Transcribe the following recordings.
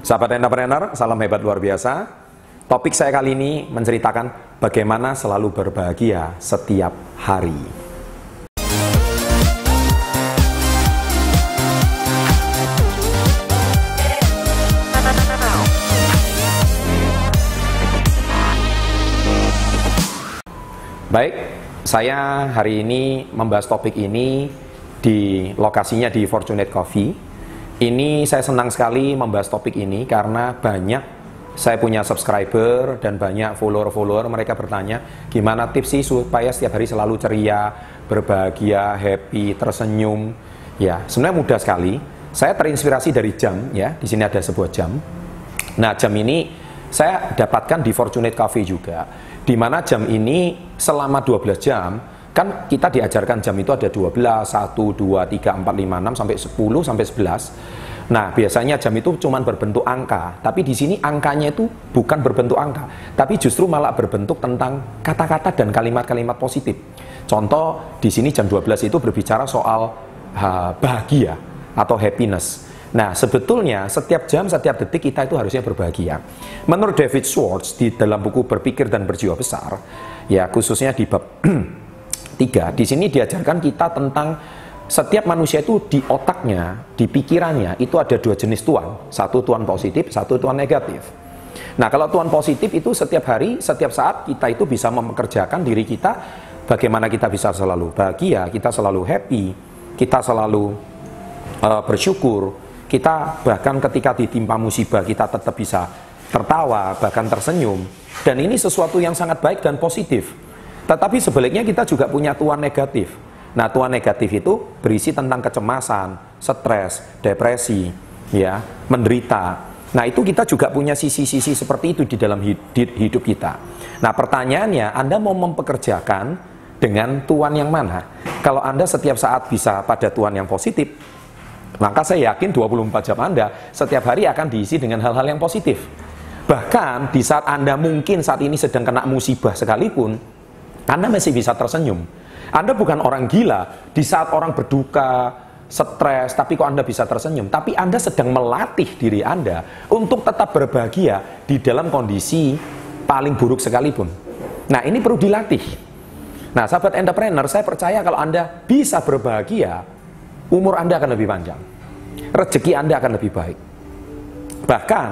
Sahabat entrepreneur, salam hebat luar biasa. Topik saya kali ini menceritakan bagaimana selalu berbahagia setiap hari. Baik, saya hari ini membahas topik ini di lokasinya di Fortunate Coffee. Ini saya senang sekali membahas topik ini karena banyak saya punya subscriber dan banyak follower-follower mereka bertanya gimana tips sih supaya setiap hari selalu ceria, berbahagia, happy, tersenyum. Ya, sebenarnya mudah sekali. Saya terinspirasi dari jam ya. Di sini ada sebuah jam. Nah, jam ini saya dapatkan di Fortunate Cafe juga di mana jam ini selama 12 jam kan kita diajarkan jam itu ada 12, 1, 2, 3, 4, 5, 6 sampai 10 sampai 11. Nah, biasanya jam itu cuma berbentuk angka, tapi di sini angkanya itu bukan berbentuk angka, tapi justru malah berbentuk tentang kata-kata dan kalimat-kalimat positif. Contoh di sini jam 12 itu berbicara soal ha, bahagia atau happiness. Nah, sebetulnya setiap jam, setiap detik kita itu harusnya berbahagia. Menurut David Schwartz di dalam buku Berpikir dan Berjiwa Besar, ya khususnya di bab 3, di sini diajarkan kita tentang setiap manusia itu di otaknya, di pikirannya itu ada dua jenis tuan, satu tuan positif, satu tuan negatif. Nah, kalau tuan positif itu setiap hari, setiap saat kita itu bisa mempekerjakan diri kita bagaimana kita bisa selalu bahagia, kita selalu happy, kita selalu uh, bersyukur, kita bahkan ketika ditimpa musibah kita tetap bisa tertawa, bahkan tersenyum. Dan ini sesuatu yang sangat baik dan positif. Tetapi sebaliknya kita juga punya tuan negatif. Nah, tuan negatif itu berisi tentang kecemasan, stres, depresi, ya, menderita. Nah, itu kita juga punya sisi-sisi seperti itu di dalam hidup kita. Nah, pertanyaannya, Anda mau mempekerjakan dengan tuan yang mana? Kalau Anda setiap saat bisa pada tuan yang positif, maka saya yakin 24 jam Anda setiap hari akan diisi dengan hal-hal yang positif. Bahkan di saat Anda mungkin saat ini sedang kena musibah sekalipun, Anda masih bisa tersenyum. Anda bukan orang gila di saat orang berduka, stres, tapi kok Anda bisa tersenyum. Tapi Anda sedang melatih diri Anda untuk tetap berbahagia di dalam kondisi paling buruk sekalipun. Nah ini perlu dilatih. Nah sahabat entrepreneur, saya percaya kalau Anda bisa berbahagia, umur Anda akan lebih panjang. Rezeki Anda akan lebih baik. Bahkan,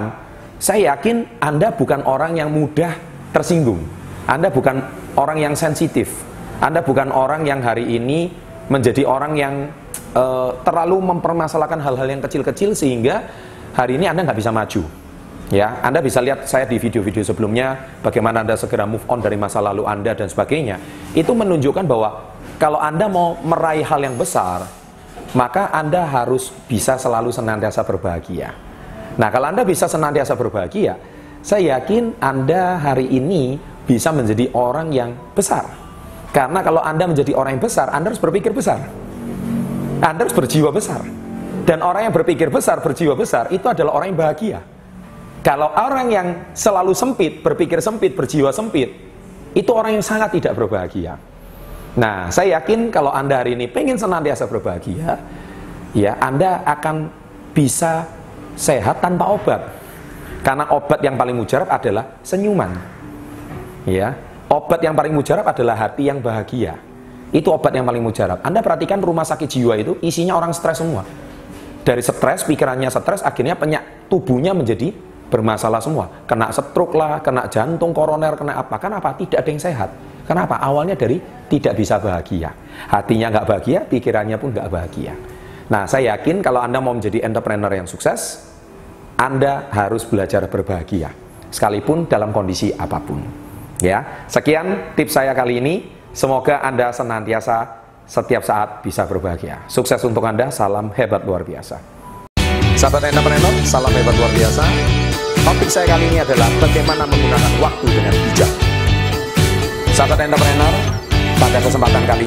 saya yakin Anda bukan orang yang mudah tersinggung. Anda bukan orang yang sensitif. Anda bukan orang yang hari ini menjadi orang yang uh, terlalu mempermasalahkan hal-hal yang kecil-kecil sehingga hari ini Anda nggak bisa maju. Ya, Anda bisa lihat saya di video-video sebelumnya bagaimana Anda segera move on dari masa lalu Anda dan sebagainya. Itu menunjukkan bahwa kalau Anda mau meraih hal yang besar, maka Anda harus bisa selalu senantiasa berbahagia. Nah, kalau Anda bisa senantiasa berbahagia, saya yakin Anda hari ini bisa menjadi orang yang besar. Karena kalau Anda menjadi orang yang besar, Anda harus berpikir besar. Anda harus berjiwa besar. Dan orang yang berpikir besar, berjiwa besar, itu adalah orang yang bahagia. Kalau orang yang selalu sempit, berpikir sempit, berjiwa sempit, itu orang yang sangat tidak berbahagia. Nah, saya yakin kalau Anda hari ini pengen senantiasa berbahagia, ya Anda akan bisa sehat tanpa obat. Karena obat yang paling mujarab adalah senyuman. Ya, obat yang paling mujarab adalah hati yang bahagia. Itu obat yang paling mujarab. Anda perhatikan rumah sakit jiwa itu isinya orang stres semua. Dari stres, pikirannya stres, akhirnya penyak tubuhnya menjadi bermasalah semua. Kena stroke lah, kena jantung, koroner, kena apa? Kenapa? Tidak ada yang sehat. Kenapa? Awalnya dari tidak bisa bahagia. Hatinya nggak bahagia, pikirannya pun nggak bahagia. Nah, saya yakin kalau Anda mau menjadi entrepreneur yang sukses, Anda harus belajar berbahagia. Sekalipun dalam kondisi apa pun. Ya, sekian tips saya kali ini. Semoga Anda senantiasa setiap saat bisa berbahagia. Sukses untuk Anda, salam hebat luar biasa. Sahabat entrepreneur, salam hebat luar biasa. Topik saya kali ini adalah bagaimana menggunakan waktu dengan bijak. Sahabat entrepreneur, pada kesempatan kali ini